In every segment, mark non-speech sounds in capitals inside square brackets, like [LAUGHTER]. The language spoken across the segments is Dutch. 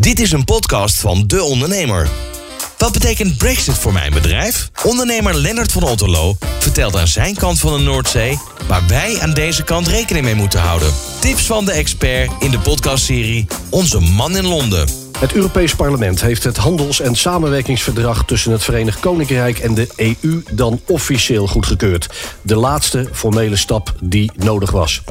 Dit is een podcast van De Ondernemer. Wat betekent Brexit voor mijn bedrijf? Ondernemer Lennart van Otterlo vertelt aan zijn kant van de Noordzee... waar wij aan deze kant rekening mee moeten houden. Tips van de expert in de podcastserie Onze Man in Londen. Het Europees Parlement heeft het handels- en samenwerkingsverdrag tussen het Verenigd Koninkrijk en de EU dan officieel goedgekeurd. De laatste formele stap die nodig was.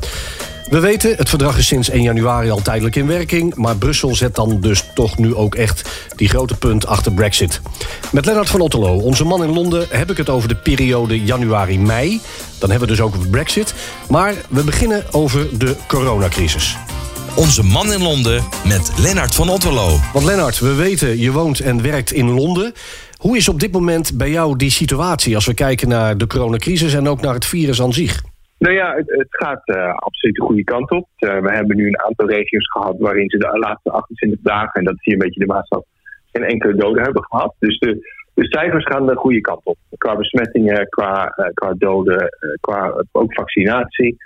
We weten, het verdrag is sinds 1 januari al tijdelijk in werking... maar Brussel zet dan dus toch nu ook echt die grote punt achter Brexit. Met Lennart van Otterlo, onze man in Londen... heb ik het over de periode januari-mei. Dan hebben we dus ook over Brexit. Maar we beginnen over de coronacrisis. Onze Man in Londen met Lennart van Otterlo. Want Lennart, we weten, je woont en werkt in Londen. Hoe is op dit moment bij jou die situatie... als we kijken naar de coronacrisis en ook naar het virus aan zich? Nou ja, het, gaat uh, absoluut de goede kant op. Uh, we hebben nu een aantal regio's gehad waarin ze de laatste 28 dagen, en dat is hier een beetje de maatstaf, geen enkele doden hebben gehad. Dus de, de cijfers gaan de goede kant op. Qua besmettingen, qua, uh, qua doden, qua ook vaccinatie.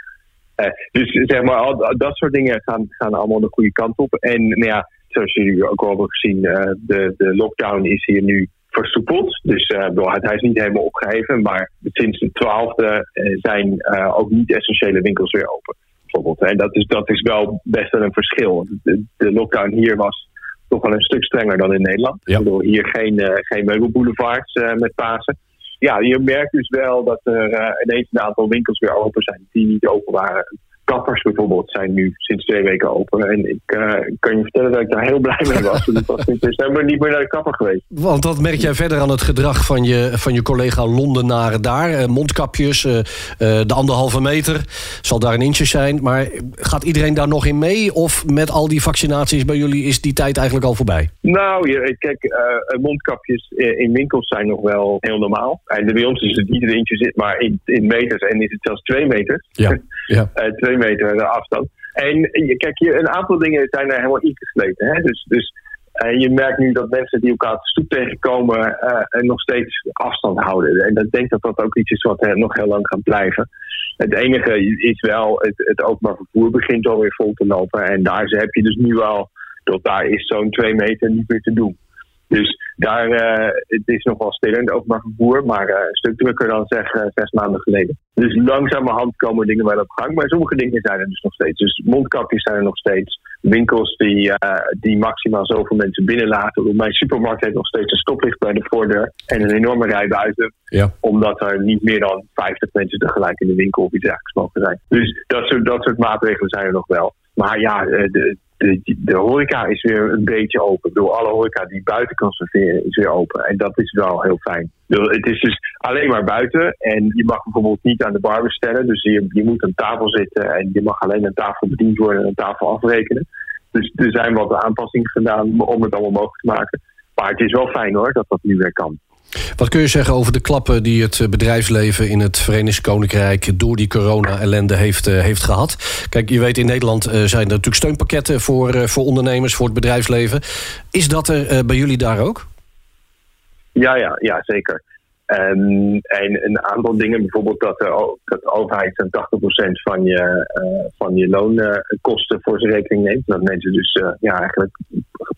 dus zeg maar, al, dat soort dingen gaan, gaan allemaal de goede kant op. En nou ja, zoals jullie ook al hebben gezien, de, de lockdown is hier nu versoepeld. Dus uh, hij is niet helemaal opgeheven. Maar sinds de 12e zijn uh, ook niet-essentiële winkels weer open. Bijvoorbeeld. En dat is, dat is wel best wel een verschil. De, de lockdown hier was toch wel een stuk strenger dan in Nederland. Ja. Door hier geen, uh, geen meubelboulevards met Pasen. Ja, je merkt dus wel dat er ineens een aantal winkels weer open zijn die niet open waren kappers bijvoorbeeld zijn nu sinds twee weken open. En ik uh, kan je vertellen dat ik daar heel blij mee was. Ik was in december niet meer naar de kapper geweest. Want wat merk jij verder aan het gedrag van je, van je collega Londenaren daar? Uh, mondkapjes, uh, de anderhalve meter, zal daar een inch zijn. Maar gaat iedereen daar nog in mee? Of met al die vaccinaties bij jullie is die tijd eigenlijk al voorbij? Nou, kijk, mondkapjes in winkels zijn nog wel heel normaal. En bij ons is het niet een inch zit, maar in, in meters. En is het zelfs twee meters. Ja, [LAUGHS] ja. twee meter afstand. En kijk, een aantal dingen zijn er helemaal ingesleten. Hè? Dus, dus uh, je merkt nu dat mensen die elkaar op de stoep tegenkomen uh, nog steeds afstand houden. En ik denk dat dat ook iets is wat uh, nog heel lang gaat blijven. Het enige is wel, het, het openbaar vervoer begint alweer vol te lopen. En daar heb je dus nu al, dat daar is zo'n twee meter niet meer te doen. Dus daar uh, het is nog wel stiller in het openbaar vervoer, maar uh, een stuk drukker dan zeg uh, zes maanden geleden. Dus langzamerhand komen dingen wel op gang, maar sommige dingen zijn er dus nog steeds. Dus mondkapjes zijn er nog steeds. Winkels die, die maximaal zoveel mensen binnenlaten. Mijn supermarkt heeft nog steeds een stoplicht bij de voordeur en een enorme rij buiten. Ja. Omdat er niet meer dan 50 mensen tegelijk in de winkel of iets dergelijks mogen zijn. Dus dat soort, dat soort maatregelen zijn er nog wel. Maar ja, de, de, horeca is weer een beetje open. Door alle horeca die buiten kan serveren is weer open. En dat is wel heel fijn. Het is dus alleen maar buiten. En je mag bijvoorbeeld niet aan de bar bestellen. Dus je, je moet aan tafel zitten. En je mag alleen aan tafel bediend worden en aan tafel afrekenen. Dus er zijn wat aanpassingen gedaan om het allemaal mogelijk te maken. Maar het is wel fijn hoor, dat dat nu weer kan. Wat kun je zeggen over de klappen die het bedrijfsleven in het Verenigd Koninkrijk door die corona-ellende heeft, heeft gehad? Kijk, je weet in Nederland zijn er natuurlijk steunpakketten voor, voor ondernemers, voor het bedrijfsleven. Is dat er bij jullie daar ook? Ja, ja, ja zeker. Um, en een aantal dingen, bijvoorbeeld dat de, dat de overheid zo'n 80% van je, van je loonkosten voor zijn rekening neemt. Dat mensen dus ja, eigenlijk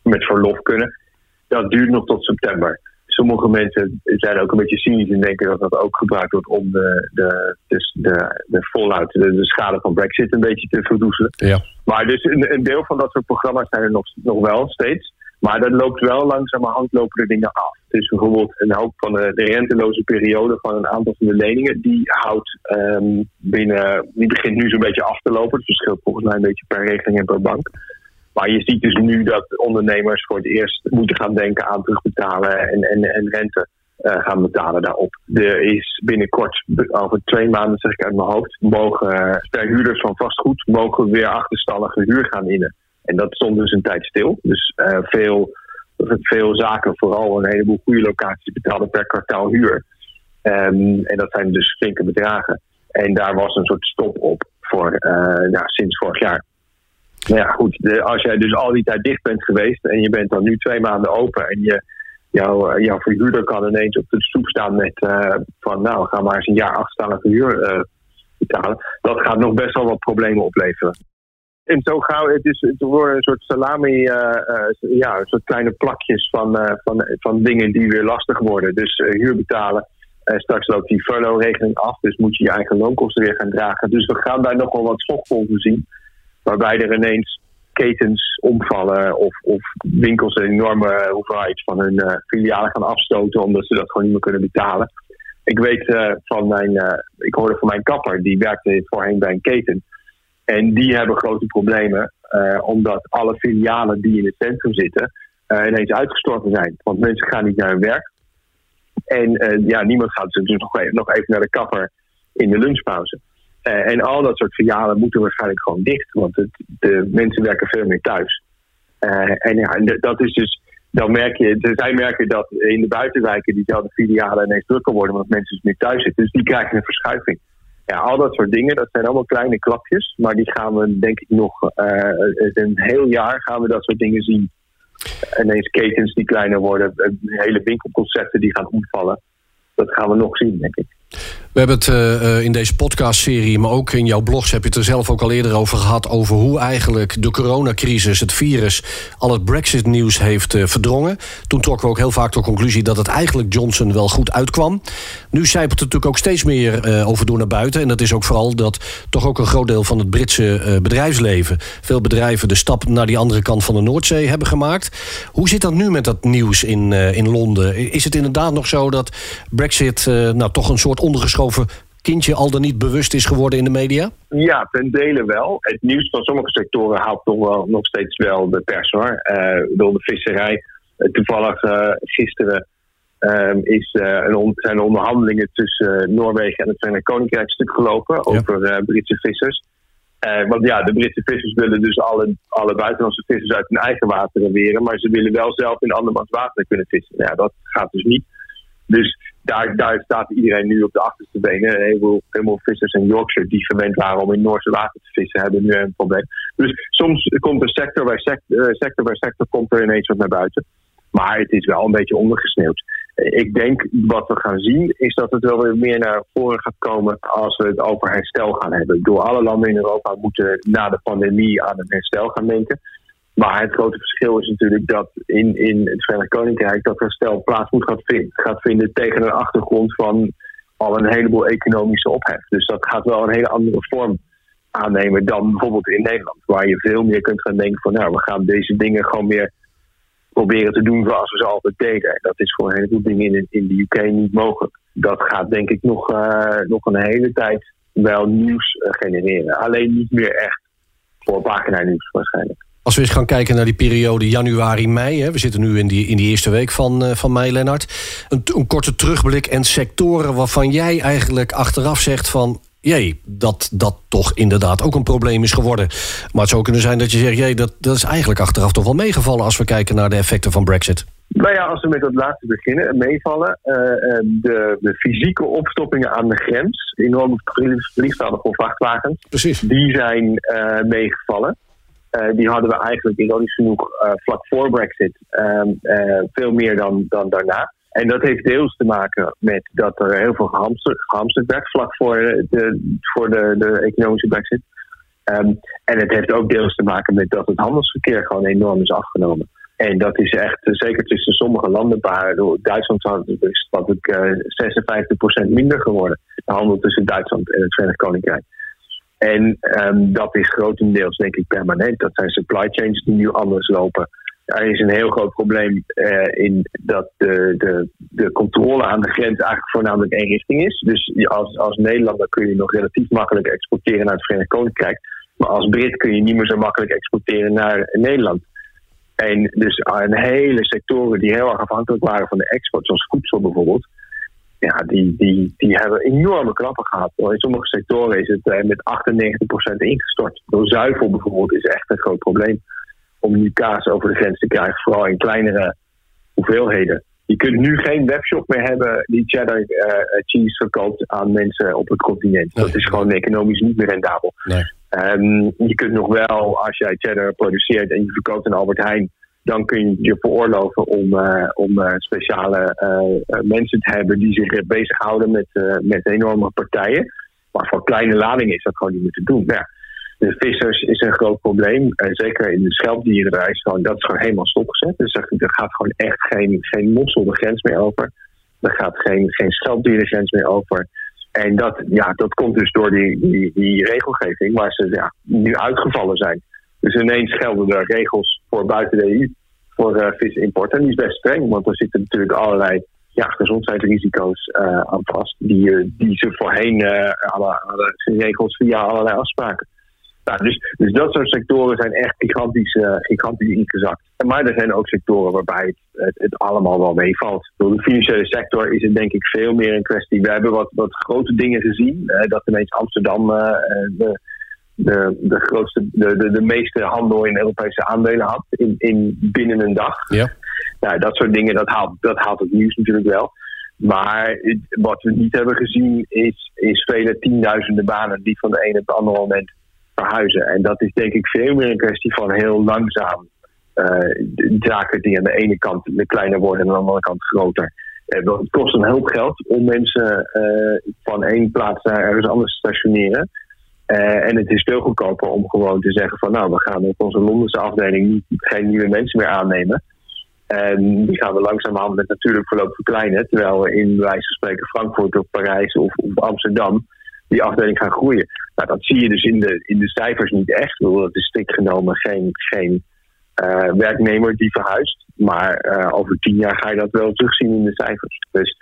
met verlof kunnen. Dat duurt nog tot september sommige mensen zijn ook een beetje cynisch en denken dat dat ook gebruikt wordt om de, de, de, de, de fallout, de, de schade van Brexit een beetje te verdoezelen. Ja. Maar dus een, een, deel van dat soort programma's zijn er nog, nog wel steeds. Maar dat loopt wel langzamerhand lopen er dingen af. Dus bijvoorbeeld een hoop van de, de renteloze periode van een aantal van de leningen, die houdt um, binnen, die begint nu zo'n beetje af te lopen. Het verschilt volgens mij een beetje per regeling en per bank. Maar je ziet dus nu dat ondernemers voor het eerst moeten gaan denken aan terugbetalen en, en, en rente uh, gaan betalen daarop. Er is binnenkort, over twee maanden zeg ik uit mijn hoofd, mogen verhuurders van vastgoed mogen weer achterstallige huur gaan innen. En dat stond dus een tijd stil. Dus uh, veel, veel zaken, vooral een heleboel goede locaties, betaalden per kwartaal huur. Um, en dat zijn dus flinke bedragen. En daar was een soort stop op voor nou, sinds vorig jaar. Nou ja, goed. Als jij dus al die tijd dicht bent geweest en je bent dan nu twee maanden open en je, jouw, jouw verhuurder kan ineens op de stoep staan met uh, van nou, ga maar eens een jaar achterstallige huur uh, betalen. Dat gaat nog best wel wat problemen opleveren. en zo gauw, het, is, het een soort salami, ja, een soort kleine plakjes van, van, van dingen die weer lastig worden. Dus huur betalen. straks loopt die furlough-regeling af, dus moet je je eigen loonkosten weer gaan dragen. Dus we gaan daar nog wel wat schokgolven zien. Waarbij er ineens ketens omvallen of, of winkels een enorme hoeveelheid van hun uh, filialen gaan afstoten omdat ze dat gewoon niet meer kunnen betalen. Ik weet uh, van mijn, uh, ik hoorde van mijn kapper, die werkte voorheen bij een keten. En die hebben grote problemen omdat alle filialen die in het centrum zitten ineens uitgestorven zijn. Want mensen gaan niet naar hun werk. En ja, niemand gaat dus nog even naar de kapper in de lunchpauze. Uh, en al dat soort filialen moeten waarschijnlijk gewoon dicht, want het, de mensen werken veel meer thuis. Uh, en ja, dat is dus, dan merk je, zij merken dat in de buitenwijken diezelfde filialen ineens drukker worden, omdat mensen dus meer thuis zitten. Dus die krijgen een verschuiving. Ja, al dat soort dingen, dat zijn allemaal kleine klapjes, maar die gaan we denk ik nog uh, een heel jaar gaan we dat soort dingen zien. Ineens ketens die kleiner worden, hele winkelconcepten die gaan omvallen. Dat gaan we nog zien, denk ik. We hebben het uh, in deze podcastserie, maar ook in jouw blogs heb je het er zelf ook al eerder over gehad. Over hoe eigenlijk de coronacrisis, het virus, al het Brexit-nieuws heeft uh, verdrongen. Toen trokken we ook heel vaak de conclusie dat het eigenlijk Johnson wel goed uitkwam. Nu zijpelt het natuurlijk ook steeds meer over door naar buiten. En dat is ook vooral dat toch ook een groot deel van het Britse bedrijfsleven, veel bedrijven de stap naar die andere kant van de Noordzee hebben gemaakt. Hoe zit dat nu met dat nieuws in, in Londen? Is het inderdaad nog zo dat Brexit nou toch een soort ondergeschoven kindje al dan niet bewust is geworden in de media? Ja, ten dele wel. Het nieuws van sommige sectoren haalt toch wel nog steeds wel de pers hoor. Uh, door de visserij. Uh, toevallig uh, gisteren ehm, is, een zijn onderhandelingen tussen Noorwegen en het Verenigd Koninkrijk stuk gelopen over Britse vissers. want ja, de Britse vissers willen dus alle, alle buitenlandse vissers uit hun eigen wateren weren, maar ze willen wel zelf in andermans water kunnen vissen. Ja, dat gaat dus niet. Dus daar, daar staat iedereen nu op de achterste benen. Heel veel, vissers in Yorkshire die gewend waren om in Noorse water te vissen, hebben nu een probleem. Dus soms komt er sector bij sector, eh, sector bij sector komt er ineens wat naar buiten. Maar het is wel een beetje ondergesneeuwd. Ik denk wat we gaan zien is dat het wel weer meer naar voren gaat komen als we het over herstel gaan hebben. Door alle landen in Europa moeten na de pandemie aan een herstel gaan denken. Maar het grote verschil is natuurlijk dat in, in het Verenigd Koninkrijk dat herstel plaats moet gaan, gaat vinden tegen een achtergrond van al een heleboel economische ophef. Dus dat gaat wel een hele andere vorm aannemen dan bijvoorbeeld in Nederland. Waar je veel meer kunt gaan denken van nou, we gaan deze dingen gewoon meer proberen te doen zoals we ze altijd deden. En dat is voor een heleboel dingen in, in de UK niet mogelijk. Dat gaat denk ik nog, uh, nog een hele tijd wel nieuws uh, genereren. Alleen niet meer echt voor pagina nieuws waarschijnlijk. Als we eens gaan kijken naar die periode januari-mei... we zitten nu in die, in die eerste week van, uh, van mei, Lennart. Een, een, korte terugblik en sectoren waarvan jij eigenlijk achteraf zegt van... jee, dat dat toch inderdaad ook een probleem is geworden. Maar het zou kunnen zijn dat je zegt... jee, dat, dat is eigenlijk achteraf toch wel meegevallen... als we kijken naar de effecten van brexit. Nou ja, als we met dat laatste beginnen, meevallen. Uh, de, de, fysieke opstoppingen aan de grens, enorme vliegtuigen voor vrachtwagens, Precies. die zijn uh, meegevallen. Uh, die hadden we eigenlijk ironisch genoeg uh, vlak voor Brexit um, uh, veel meer dan, dan daarna. En dat heeft deels te maken met dat er heel veel gehamsterd, werd vlak voor de, voor de, de economische Brexit. Um, en het heeft ook deels te maken met dat het handelsverkeer gewoon enorm is afgenomen. En dat is echt, zeker tussen sommige landen, Duitsland is wat ik 56% minder geworden. De handel tussen Duitsland en het Verenigd Koninkrijk. En um, dat is grotendeels, denk ik, permanent. Dat zijn supply chains die nu anders lopen. Er is een heel groot probleem uh, in dat de, de, de controle aan de grens eigenlijk voornamelijk één richting is. Dus als, als Nederlander kun je nog relatief makkelijk exporteren naar het Verenigd Koninkrijk. Maar als Brit kun je niet meer zo makkelijk exporteren naar Nederland. En dus een hele sectoren die heel erg afhankelijk waren van de export, zoals voedsel bijvoorbeeld, ja, die, die, die hebben enorme klappen gehad. In sommige sectoren is het eh, met 98% ingestort. Door zuivel bijvoorbeeld is echt een groot probleem om nu kaas over de grens te krijgen, vooral in kleinere hoeveelheden. Je kunt nu geen webshop meer hebben die cheddar uh, cheese verkoopt aan mensen op het continent. Dat is gewoon economisch niet meer rendabel. Nee. Um, je kunt nog wel, als jij cheddar produceert en je verkoopt aan Albert Heijn, dan kun je je veroorloven om, uh, om uh, speciale uh, mensen te hebben die zich bezighouden met, met enorme partijen. Maar voor kleine ladingen is dat gewoon niet meer te doen. Ja. de vissers is een groot probleem. Zeker in de schelpdieren, is gewoon, dat is gewoon helemaal stopgezet. Dus er, gaat gewoon echt geen, geen mossel de grens meer over. Er gaat geen, geen schelpdier de grens meer over. En dat, ja, dat komt dus door die, die, die regelgeving waar ze ja, nu uitgevallen zijn. Dus ineens gelden er regels voor buiten de EU voor uh, visimport. En die is best streng, want er zitten natuurlijk allerlei ja, gezondheidsrisico's uh, aan vast. Die, uh, die ze voorheen hadden geregeld via allerlei afspraken. Nou, dus, dus dat soort sectoren zijn echt gigantisch, gigantisch ingezakt. Maar er zijn ook sectoren waarbij het, het, allemaal wel meevalt. Door de financiële sector is het denk ik veel meer een kwestie. We hebben wat, wat grote dingen gezien. dat ineens Amsterdam de, de, grootste, de, de, de meeste handel in Europese aandelen had in, in binnen een dag. Ja. Nou, dat soort dingen, dat haalt, dat haalt het nieuws natuurlijk wel. Maar wat we niet hebben gezien is, is vele tienduizenden banen die van de ene op het andere moment verhuizen. En dat is denk ik veel meer een kwestie van heel langzaam uh, zaken die aan de ene kant kleiner worden en aan de andere kant groter. Uh, het kost een hoop geld om mensen uh, van één plaats naar ergens anders te stationeren. Uh, en het is veel goedkoper om gewoon te zeggen van nou, we gaan op onze Londense afdeling geen nieuwe mensen meer aannemen. En die gaan we langzamerhand met natuurlijk verloop verkleinen. Terwijl we in wijze van spreken Frankfurt of Parijs of, of Amsterdam die afdeling gaan groeien. Nou, dat zie je dus in de, in de cijfers niet echt. Het is strikt genomen geen, geen uh, werknemer die verhuist. Maar uh, over tien jaar ga je dat wel terugzien in de cijfers. Dus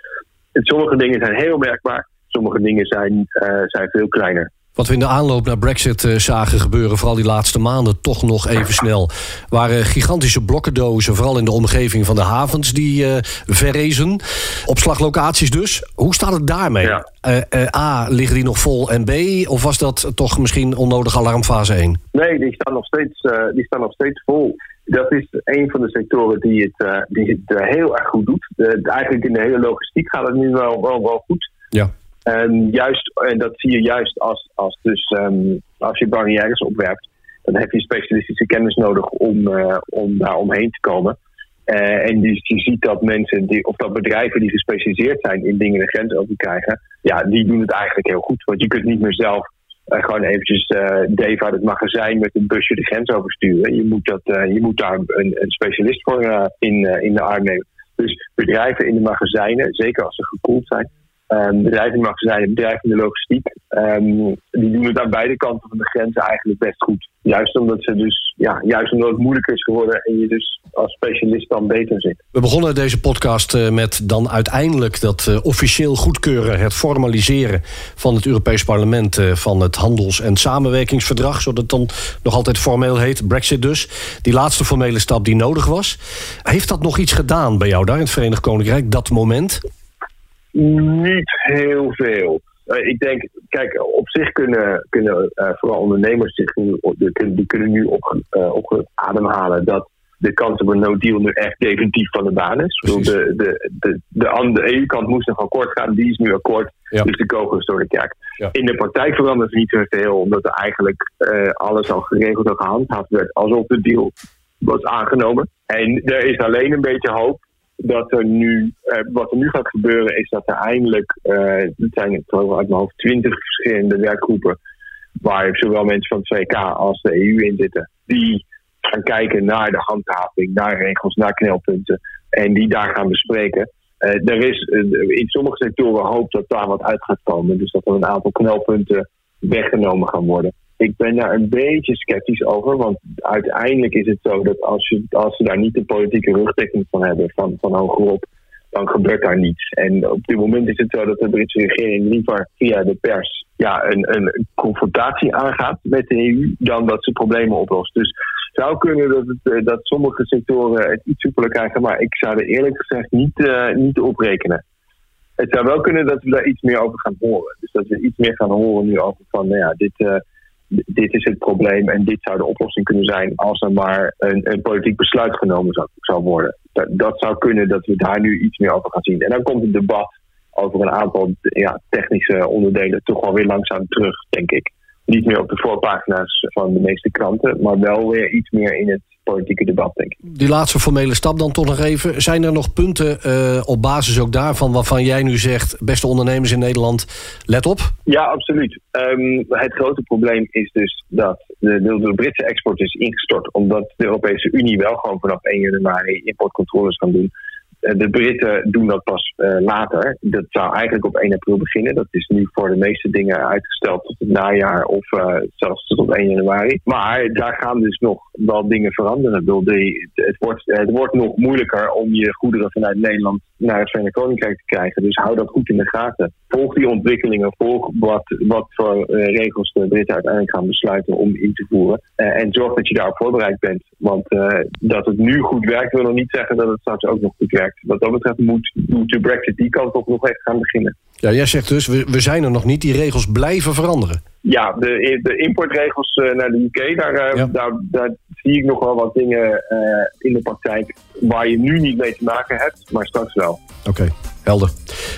sommige dingen zijn heel merkbaar. Sommige dingen zijn, zijn veel kleiner. Wat we in de aanloop naar Brexit uh, zagen gebeuren, vooral die laatste maanden, toch nog even snel. Waren gigantische blokkendozen, vooral in de omgeving van de havens, die uh, verrezen. Opslaglocaties dus. Hoe staat het daarmee? Ja. Uh, A, liggen die nog vol en B, of was dat toch misschien onnodig alarmfase 1? Nee, die staan nog steeds, die staan nog steeds vol. Dat is een van de sectoren die het, die het heel erg goed doet. eigenlijk in de hele logistiek gaat het nu wel, wel, wel goed. Ja. En, juist, en dat zie je juist als, als, dus, um, als je barrières opwerpt. Dan heb je specialistische kennis nodig om, uh, om daar omheen te komen. Uh, en dus je ziet dat mensen, die, of dat bedrijven die gespecialiseerd zijn in dingen de grens over krijgen, ja, die doen het eigenlijk heel goed. Want je kunt niet meer zelf uh, gewoon eventjes Dave uit het magazijn met een busje de grens oversturen. Je moet, dat, je moet daar een, een specialist voor in, in de arm nemen. Dus bedrijven in de magazijnen, zeker als ze gekoeld zijn, Um, bedrijven in magazijnen, bedrijven in de logistiek, um, die doen het aan beide kanten van de grenzen eigenlijk best goed. Juist omdat, ze dus, ja, juist omdat het moeilijker is geworden en je dus als specialist dan beter zit. We begonnen deze podcast uh, met dan uiteindelijk dat uh, officieel goedkeuren, het formaliseren van het Europees Parlement uh, van het handels- en samenwerkingsverdrag, zodat het dan nog altijd formeel heet, Brexit dus. Die laatste formele stap die nodig was. Heeft dat nog iets gedaan bij jou daar in het Verenigd Koninkrijk, dat moment? Niet heel veel. Uh, ik denk, kijk, op zich kunnen, kunnen uh, vooral ondernemers zich nu, die kunnen nu op, uh, op ademhalen dat de kans op een no-deal nu echt definitief van de baan is. De, de, de, de, EU-kant moest nog akkoord gaan, die is nu akkoord. Ja. Dus de kogel is door de kerk. Ja. In de praktijk verandert het niet zoveel, omdat er eigenlijk alles al geregeld en gehandhaafd werd alsof de deal was aangenomen. En er is alleen een beetje hoop dat er nu, uh, wat er nu gaat gebeuren, is dat er eindelijk, uh, het zijn uit mijn hoofd twintig verschillende werkgroepen, waar zowel mensen van het VK als de EU in zitten, die gaan kijken naar de handhaving, naar regels, naar knelpunten en die daar gaan bespreken. Uh, er is in sommige sectoren hoop dat daar wat uit gaat komen, dus dat er een aantal knelpunten weggenomen gaan worden ik ben daar een beetje sceptisch over. Want uiteindelijk is het zo dat als, je, als ze daar niet de politieke rugdekking van hebben, van, van hogerop, dan gebeurt daar niets. En op dit moment is het zo dat de Britse regering liever via de pers ja, een, een confrontatie aangaat met de EU dan dat ze problemen oplost. Dus het zou kunnen dat, het, eh, dat sommige sectoren het iets soepeler krijgen, maar ik zou er eerlijk gezegd niet, uh, niet op rekenen. Het zou wel kunnen dat we daar iets meer over gaan horen. Dus dat we iets meer gaan horen nu over van, nou ja, dit. Uh, dit is het probleem en dit zou de oplossing kunnen zijn als er maar een, een politiek besluit genomen zou, zou worden. Dat, dat, zou kunnen dat we daar nu iets meer over gaan zien. En dan komt het debat over een aantal ja, technische onderdelen toch wel weer langzaam terug, denk ik. niet meer op de voorpagina's van de meeste kranten, maar wel weer iets meer in het politieke debat, denk ik. Die laatste formele stap dan toch nog even. Zijn er nog punten uh, op basis ook daarvan waarvan jij nu zegt, beste ondernemers in Nederland, let op? Ja, absoluut. Um, het grote probleem is dus dat de, de, de, Britse export is ingestort, omdat de Europese Unie wel gewoon vanaf 1 januari importcontroles kan doen. Eh, de Britten doen dat pas uh, later. Dat zou eigenlijk op 1 april beginnen. Dat is nu voor de meeste dingen uitgesteld tot het najaar of uh, zelfs tot 1 januari. Maar daar gaan dus nog wel dingen veranderen. De, het, wordt, het wordt nog moeilijker om je goederen vanuit Nederland naar het Verenigd Koninkrijk te krijgen. Dus hou dat goed in de gaten. Volg die ontwikkelingen. Volg wat, wat voor regels de Britten uiteindelijk gaan besluiten om in te voeren. en zorg dat je daarop voorbereid bent. Want dat het nu goed werkt wil nog niet zeggen dat het straks ook nog goed werkt. Wat dat betreft moet, moet de Brexit die kant op nog echt gaan beginnen. Ja, jij zegt dus, we, we zijn er nog niet. Die regels blijven veranderen. Ja, de, de importregels uh, naar de UK, daar, ja. daar, daar, zie ik nog wel wat dingen uh, in de praktijk... waar je nu niet mee te maken hebt, maar straks wel. Oké, okay, helder.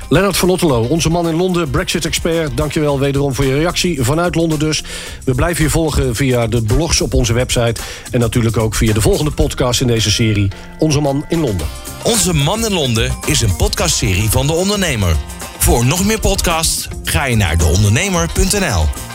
Lennart van Otterlo, onze man in Londen, Brexit-expert. Dankjewel wederom voor je reactie. Vanuit Londen dus. We blijven je volgen via de blogs op onze website... en natuurlijk ook via de volgende podcast in deze serie... Onze man in Londen. Onze man in Londen is een podcastserie van De Ondernemer. Voor nog meer podcasts ga je naar deondernemer.nl.